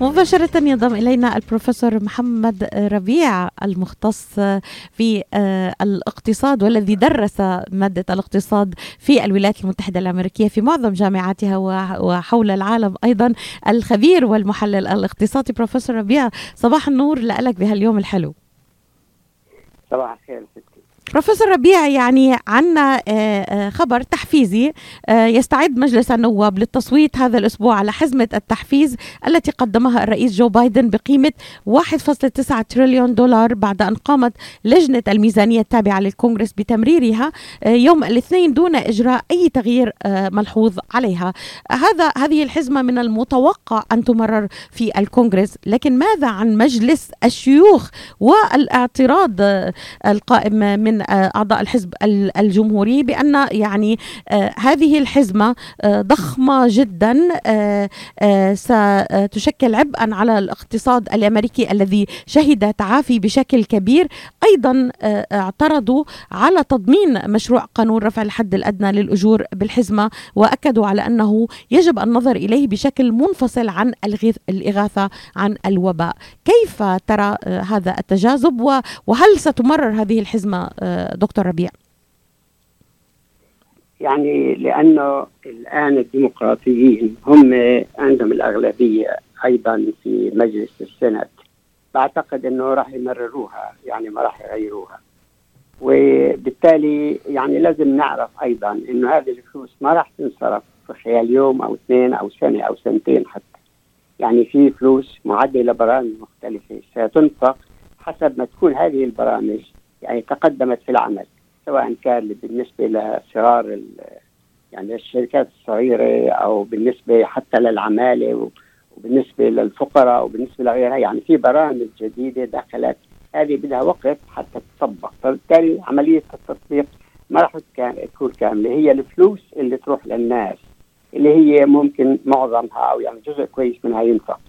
مباشرة ينضم إلينا البروفيسور محمد ربيع المختص في آه، الاقتصاد والذي درس مادة الاقتصاد في الولايات المتحدة الأمريكية في معظم جامعاتها وحول العالم أيضا الخبير والمحلل الاقتصادي. بروفيسور ربيع صباح النور لك بهاليوم الحلو. صباح الخير. بروفيسور ربيع يعني عنا آه، آه، خبر تحفيزي آه، يستعد مجلس النواب للتصويت هذا الأسبوع على حزمة التحفيز التي قدمها الرئيس جو بايدن بقيمة 1.9 تريليون دولار بعد أن قامت لجنة الميزانية التابعة للكونغرس بتمريرها يوم الاثنين دون إجراء أي تغيير ملحوظ عليها. هذا هذه الحزمة من المتوقع أن تمرر في الكونغرس لكن ماذا عن مجلس الشيوخ والإعتراض القائم من أعضاء الحزب الجمهوري بأن يعني آه، هذه الحزمة آه، ضخمة جدا آه، ستشكل عبئا على الاقتصاد الأمريكي الذي شهد تعافي بشكل كبير. أيضا اعترضوا على تضمين مشروع قانون رفع الحد الأدنى للأجور بالحزمة وأكدوا على أنه يجب النظر إليه بشكل منفصل عن الإغاثة عن الوباء. كيف ترى هذا التجاذب وهل ستمرر هذه الحزمة دكتور ربيع. يعني لأنه الآن الديمقراطيين هم عندهم الأغلبية أيضا في مجلس السنت بعتقد إنه راح يمرروها يعني ما راح يغيروها. وبالتالي يعني لازم نعرف أيضا إنه هذه الفلوس ما راح تنصرف في خلال يوم أو اثنين أو سنة أو سنتين حتى. يعني في فلوس معدة لبرامج مختلفة ستنفق حسب ما تكون هذه البرامج يعني تقدمت في العمل سواء كان بالنسبة لصغار يعني الشركات الصغيرة أو بالنسبة حتى للعمالة وبالنسبة للفقراء وبالنسبه لغيرها يعني في برامج جديدة دخلت هذه بدها وقت حتى تطبق. فبالتالي عملية التطبيق ما راح تكون كاملة هي الفلوس اللي تروح للناس اللي هي ممكن معظمها أو يعني جزء كويس منها ينفق.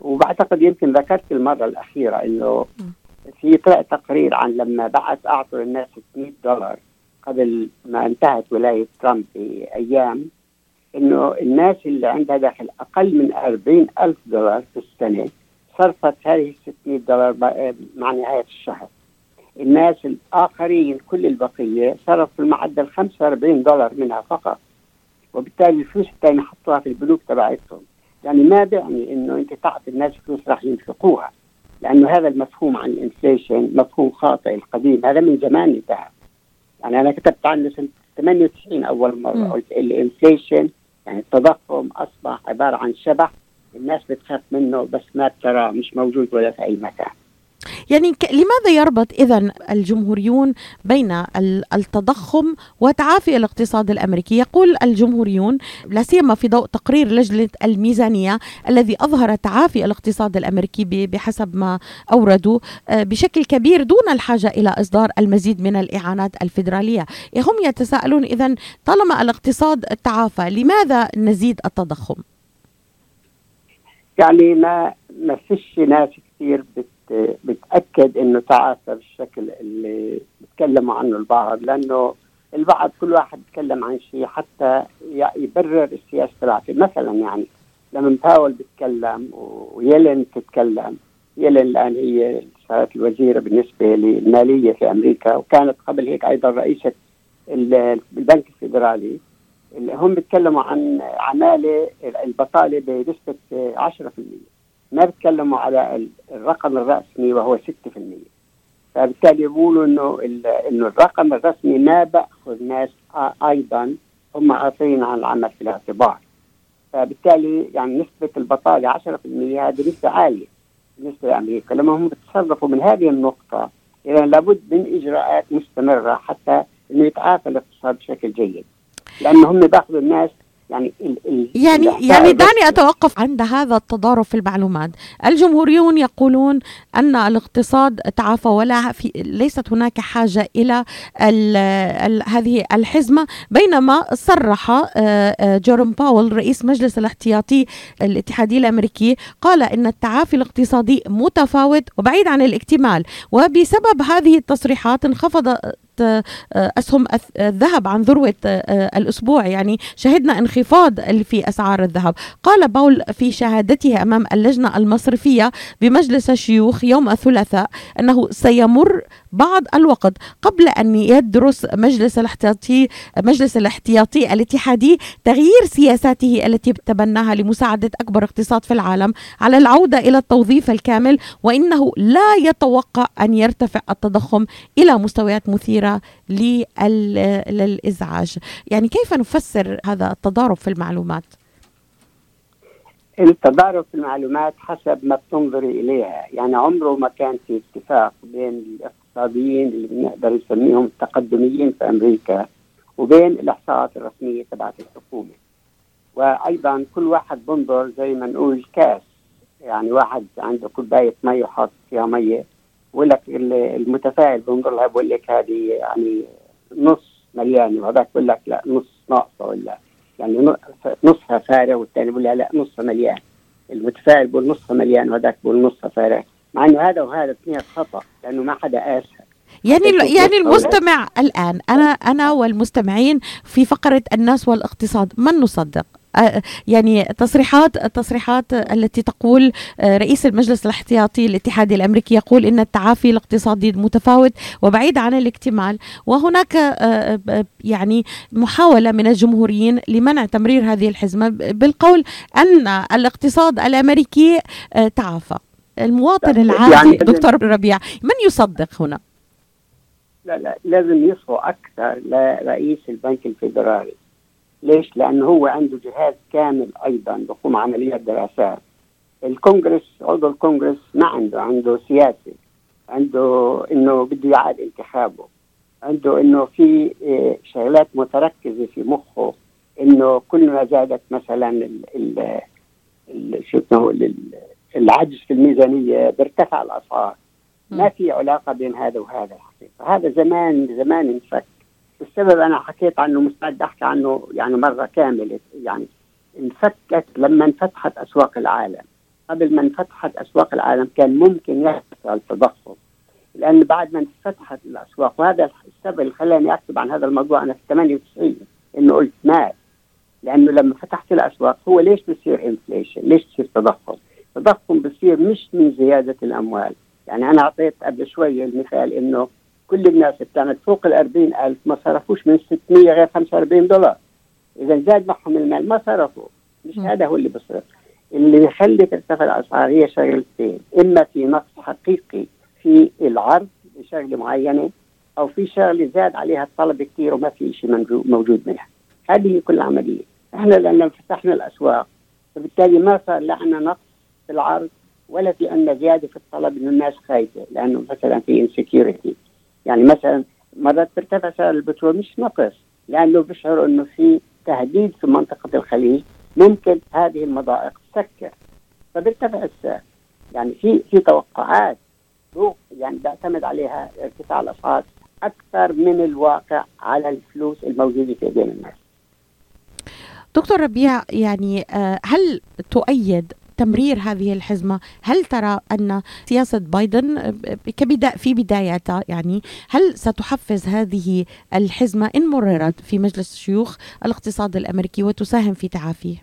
وبعتقد يمكن ذكرت المرة الأخيرة إنه في تقرير عن لما بعث أعطوا للناس 600 دولار قبل ما انتهت ولاية ترامب بايام إنه الناس اللي عندها دخل أقل من 40 ألف دولار في السنة صرفت هذه 600 دولار مع نهاية الشهر. الناس الآخرين كل البقية صرفوا المعدل 45 دولار منها فقط وبالتالي الفلوس الثانية حطوها في البنوك تبعتهم. يعني ما بيعني إنه أنت تعطي الناس فلوس راح ينفقوها. لأنه هذا المفهوم عن ال inflation مفهوم خاطئ القديم. هذا من زمان انتهى. يعني أنا كتبت عنه سنة 98 أول مرة. قلت ال inflation يعني التضخم أصبح عبارة عن شبح. الناس بتخاف منه بس ما بتراه مش موجود ولا في أي مكان. يعني لماذا يربط اذا الجمهوريون بين التضخم وتعافي الاقتصاد الأمريكي؟ يقول الجمهوريون لا سيما في ضوء تقرير لجنة الميزانية الذي أظهر تعافي الاقتصاد الأمريكي بحسب ما أوردوا آه، بشكل كبير دون الحاجة إلى إصدار المزيد من الإعانات الفدراليه، هم يتساءلون اذا طالما الاقتصاد تعافى لماذا نزيد التضخم؟ يعني ما ما فيش ناس كثير بت بتأكد إنه تعافى بالشكل اللي بيتكلموا عنه البعض لأنه البعض كل واحد بيتكلم عن شيء حتى يبرر السياسة تبعته مثلا يعني لما باول بيتكلم ويلين تتكلم يلين الآن هي صارت الوزيرة بالنسبة للمالية في أمريكا وكانت قبل هيك أيضا رئيسة البنك الفيدرالي هم بيتكلموا عن عمالة البطالة بنسبة 10% ما بيتكلموا على الرقم الرسمي وهو 6% فبالتالي يقولوا إنه إنه الرقم الرسمي ما بأخذ ناس أيضا هم عاطين عن العمل في الاعتبار. فبالتالي يعني نسبة البطالة 10% هذه نسبة عالية بالنسبة لأمريكا. لما هم بيتصرفوا من هذه النقطة اذا لابد من إجراءات مستمرة حتى إنه يتعافى الاقتصاد بشكل جيد. لأنه هم بأخذوا الناس يعني ال يعني يعني دعني أتوقف عند هذا التضارب في المعلومات، الجمهوريون يقولون أن الاقتصاد تعافى ولا في ليست هناك حاجة إلى ال ال هذه الحزمة بينما صرح آه، آه، جيروم باول رئيس مجلس الاحتياطي الاتحادي الأمريكي قال إن التعافي الاقتصادي متفاوت وبعيد عن الاكتمال وبسبب هذه التصريحات انخفض أسهم الذهب عن ذروة الأسبوع. يعني شهدنا انخفاض في أسعار الذهب. قال باول في شهادته أمام اللجنة المصرفية بمجلس الشيوخ يوم الثلاثاء أنه سيمر بعض الوقت قبل أن يدرس مجلس الاحتياطي مجلس الاحتياطي الاتحادي تغيير سياساته التي تبناها لمساعدة أكبر اقتصاد في العالم على العودة إلى التوظيف الكامل وإنه لا يتوقع أن يرتفع التضخم إلى مستويات مثيره للإزعاج. يعني كيف نفسر هذا التضارب في المعلومات؟ التضارب في المعلومات حسب ما بتنظري إليها. يعني عمره ما كان في اتفاق بين الاقتصاديين اللي بنقدر نسميهم التقدميين في أمريكا وبين الإحصاءات الرسمية تبعت الحكومة. وأيضا كل واحد بنظر زي ما نقول كاس. يعني واحد عنده كوباية مي وحاط فيها مية. بقول لك المتفائل بنظر لها بقول لك هذه يعني نص مليانه وهذاك بقول لك لا نص ناقصة ولا يعني نصها فارغ والثاني بيقول لا نصها مليان. المتفائل بيقول نصها مليان وهذاك بيقول نصها فارغ. مع إنه هذا وهذا اثنين خطأ لأنه ما حدا قاسها يعني يعني المستمع الآن أنا أنا والمستمعين في فقرة الناس والإقتصاد من نصدق؟ يعني تصريحات التصريحات التي تقول رئيس المجلس الاحتياطي الاتحادي الأمريكي يقول إن التعافي الاقتصادي متفاوت وبعيد عن الاكتمال. وهناك يعني محاولة من الجمهوريين لمنع تمرير هذه الحزمة بالقول أن الاقتصاد الأمريكي تعافى. المواطن العادي يعني دكتور ربيع من يصدق هنا؟ لا لا لازم يصغوا أكثر لرئيس البنك الفيدرالي. ليش؟ لأنه هو عنده جهاز كامل أيضا بقوم عمليات دراسات. الكونغرس عضو الكونغرس ما عنده عنده سياسي عنده إنه بده يعاد انتخابه عنده إنه في إيه، شغلات متركزة في مخه إنه كل ما زادت مثلا ال ال شو العجز في الميزانية بيرتفع الأسعار. ما في علاقة بين هذا وهذا الحقيقة. هذا زمان زمان انفك. السبب أنا حكيت عنه مستعد أحكي عنه يعني مرة كاملة يعني انفكت لما انفتحت أسواق العالم قبل ما انفتحت أسواق العالم كان ممكن يحصل تضخم لأن بعد ما انفتحت الأسواق وهذا السبب اللي خلاني أكتب عن هذا الموضوع أنا في 98 إنه قلت مات لأنه لما فتحت الأسواق هو ليش بصير inflation؟ ليش بصير تضخم؟ التضخم بصير مش من زيادة الأموال، يعني أنا أعطيت قبل شوية المثال إنه كل الناس بتعمل فوق ال 40000 ما صرفوش من 600 غير 45 دولار. إذا زاد معهم المال ما صرفوا. مش هذا هو اللي بصرف اللي بيخلي ترتفع الأسعار هي شغلتين إما في نقص حقيقي في العرض لشغله معينة أو في شغلة زاد عليها الطلب كثير وما في شيء موجود منها. هذه هي كل العملية. إحنا لما فتحنا الأسواق فبالتالي ما صار لا عندنا نقص في العرض ولا في عندنا زيادة في الطلب إنه الناس خايفة لأنه مثلا في انسكيورتي يعني مثلا مرات بيرتفع سعر البترول مش نقص لأنه بيشعروا إنه في تهديد في منطقة الخليج ممكن هذه المضائق تسكر فبيرتفع السعر يعني في في توقعات يعني بيعتمد عليها ارتفاع الأسعار أكثر من الواقع على الفلوس الموجودة في ايدين الناس. دكتور ربيع يعني آه، هل تؤيد تمرير هذه الحزمة. هل ترى أن سياسة بايدن كبداية في بدايتها يعني هل ستحفز هذه الحزمة إن مررت في مجلس الشيوخ الاقتصاد الأمريكي وتساهم في تعافيه؟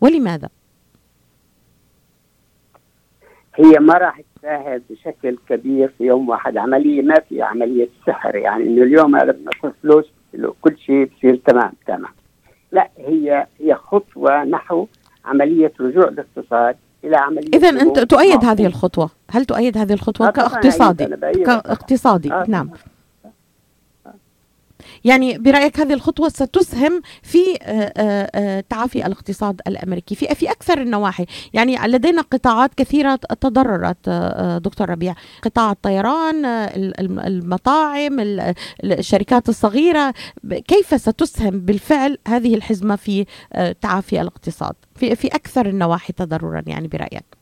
ولماذا؟ هي ما راح تساهم بشكل كبير في يوم واحد. عملية ما في عملية سحر. يعني إنه اليوم أنا بنصرف فلوس كل شيء بصير تمام تمام. لا هي هي خطوة نحو عملية رجوع الاقتصاد إلى عملية اذا أنت تؤيد هذه الخطوة. هل تؤيد هذه الخطوة كاقتصادي؟ كاقتصادي. آه. نعم. يعني برأيك هذه الخطوة ستسهم في آه، آه، آه، تعافي الاقتصاد الأمريكي في في أكثر النواحي. يعني لدينا قطاعات كثيرة تضررت دكتور ربيع. قطاع الطيران المطاعم الشركات الصغيرة. كيف ستسهم بالفعل هذه الحزمة في تعافي الاقتصاد؟ في في أكثر النواحي تضررا يعني برأيك.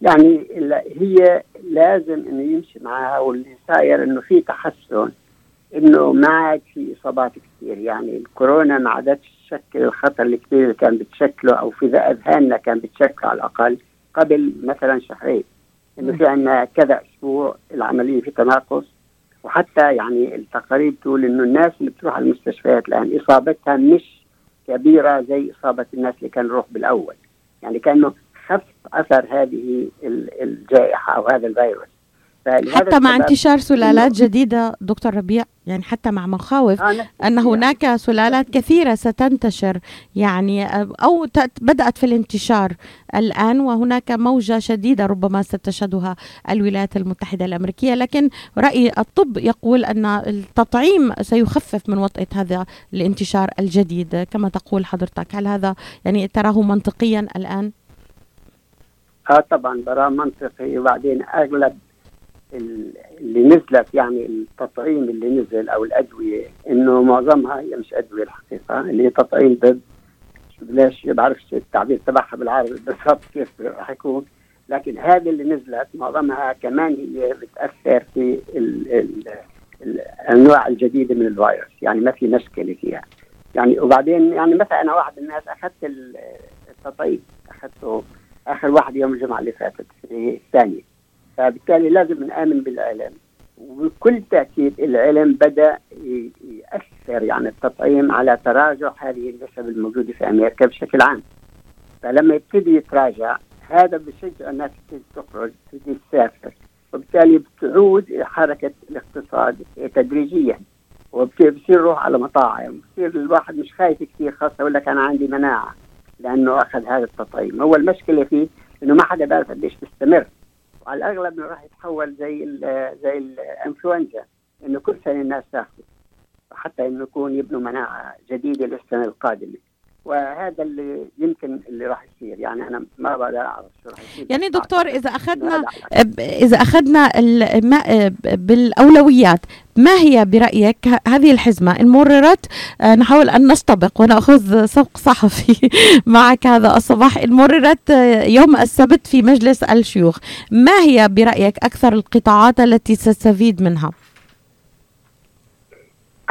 يعني هي لازم إنه يمشي معها واللي صاير إنه في تحسن. إنه ما عاد في إصابات كثير يعني الكورونا ما عادتش تشكل الخطر الكبير اللي كان بتشكله أو في أذهاننا كان بتشكله على الأقل قبل مثلا شهرين. إنه في عندنا كذا أسبوع العملية في تناقص. وحتى يعني التقارير تقول إنه الناس اللي بتروح على المستشفيات الآن إصابتها مش كبيرة زي إصابة الناس اللي كانوا يروح بالأول. يعني كأنه خف أثر هذه الجائحة أو هذا الفيروس. حتى مع انتشار سلالات جديدة دكتور ربيع يعني حتى مع مخاوف آه أن هناك سلالات كثيرة ستنتشر يعني أو بدأت في الانتشار الآن وهناك موجة شديدة ربما ستشهدها الولايات المتحدة الأمريكية. لكن رأي الطب يقول أن التطعيم سيخفف من وطئة هذا الانتشار الجديد. كما تقول حضرتك هل هذا يعني تراه منطقيا الآن؟ آه طبعا براه منطقي. وبعدين أغلب اللي نزلت يعني التطعيم اللي نزل أو الأدوية إنه معظمها هي مش أدوية الحقيقة اللي هي تطعيم ضد ليش بعرفش التعبير تبعها بالعربي بالضبط كيف راح يكون. لكن هذه اللي نزلت معظمها كمان هي بتأثر في ال ال الأنواع الجديدة من الفيروس يعني ما في مشكلة فيها. يعني وبعدين يعني مثلا أنا واحد من الناس أخذت التطعيم أخذته آخر واحد يوم الجمعة اللي فاتت الثانية. فبالتالي لازم نآمن بالعلم وبكل تأكيد العلم بدأ يأثر يعني التطعيم على تراجع هذه النسب الموجودة في أمريكا بشكل عام. فلما يبتدي يتراجع هذا بشجع الناس تخرج تبتدي تسافر. وبالتالي بتعود حركة الاقتصاد تدريجيا. وبصير يروح على مطاعم. بصير الواحد مش خايف كثير خاصة يقول لك أنا عندي مناعة لأنه أخذ هذا التطعيم. هو المشكلة فيه إنه ما حدا بيعرف قديش بيستمر. على الأغلب راح يتحول زي ال زي الإنفلونزا إنه كل سنة الناس تاخذ حتى إنه يكون يبنوا مناعة جديدة للسنة القادمة. وهذا اللي يمكن اللي راح يصير. يعني أنا ما بقدر أعرف شو راح يصير. يعني دكتور إذا أخذنا إذا أخذنا بالأولويات ما هي برأيك هذه الحزمة؟ ان مررت آه، نحاول أن نستبق ونأخذ سبق صحفي معك هذا الصباح. ان مررت آه، يوم السبت في مجلس الشيوخ. ما هي برأيك أكثر القطاعات التي تستفيد منها؟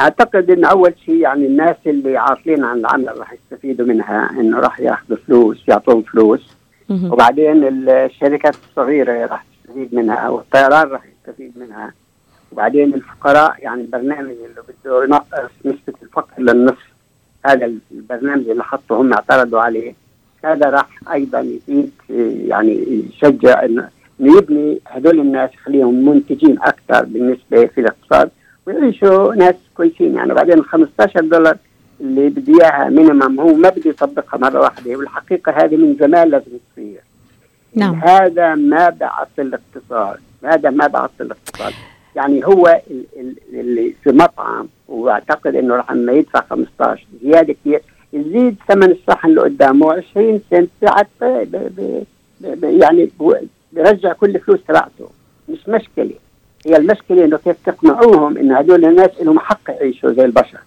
أعتقد إن أول شيء يعني الناس اللي عاطلين عن العمل راح يستفيدوا منها إنه راح ياخذوا فلوس يعطوهم فلوس. وبعدين الشركات الصغيرة راح تستفيد منها والطيران راح يستفيد منها. وبعدين الفقراء يعني البرنامج اللي بده ينقص نسبة الفقر للنصف هذا البرنامج اللي حطه هم اعترضوا عليه هذا راح أيضا يفيد يعني يشجع انه يبني هدول الناس يخليهم منتجين أكثر بالنسبة في الاقتصاد. ويعيشوا ناس كويسين. يعني بعدين 15 دولار اللي بدي اياها مينيمم هو ما بده يطبقها مرة واحدة. والحقيقة هذه من زمان لازم تصير. نعم. هذا ما بعث الاقتصاد. هذا ما بعث الاقتصاد. يعني هو اللي في مطعم واعتقد إنه راح لما يدفع 15 زيادة كثير يزيد ثمن الصحن اللي قدامه 20 سنت يعني بيرجع كل فلوس تبعته. مش مشكلة. هي المشكلة إنه كيف تقنعوهم انه هدول الناس لهم حق يعيشوا زي البشر؟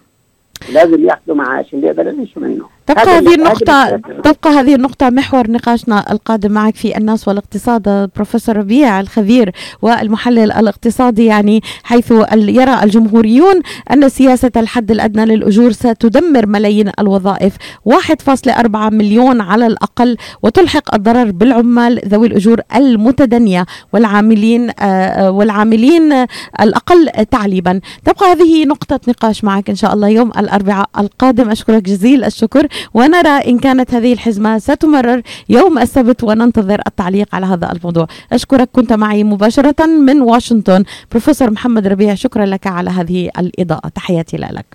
لازم ياخذوا معاش اللي يقدر يعيشوا منه. تبقى هذه النقطة تبقى هذه النقطة محور نقاشنا القادم معك في الناس والاقتصاد بروفيسور ربيع الخبير والمحلل الاقتصادي يعني حيث يرى الجمهوريون أن سياسة الحد الأدنى للأجور ستدمر ملايين الوظائف. 1.4 مليون على الأقل وتلحق الضرر بالعمال ذوي الأجور المتدنية والعاملين آه، والعاملين الأقل تعليبا تبقى هذه نقطة نقاش معك إن شاء الله يوم الأربعاء القادم. أشكرك جزيل الشكر. ونرى إن كانت هذه الحزمة ستمرر. يوم السبت وننتظر التعليق على هذا الموضوع. أشكرك كنت معي مباشرة من واشنطن. بروفيسور محمد ربيع شكرا لك على هذه الإضاءة. تحياتي لك.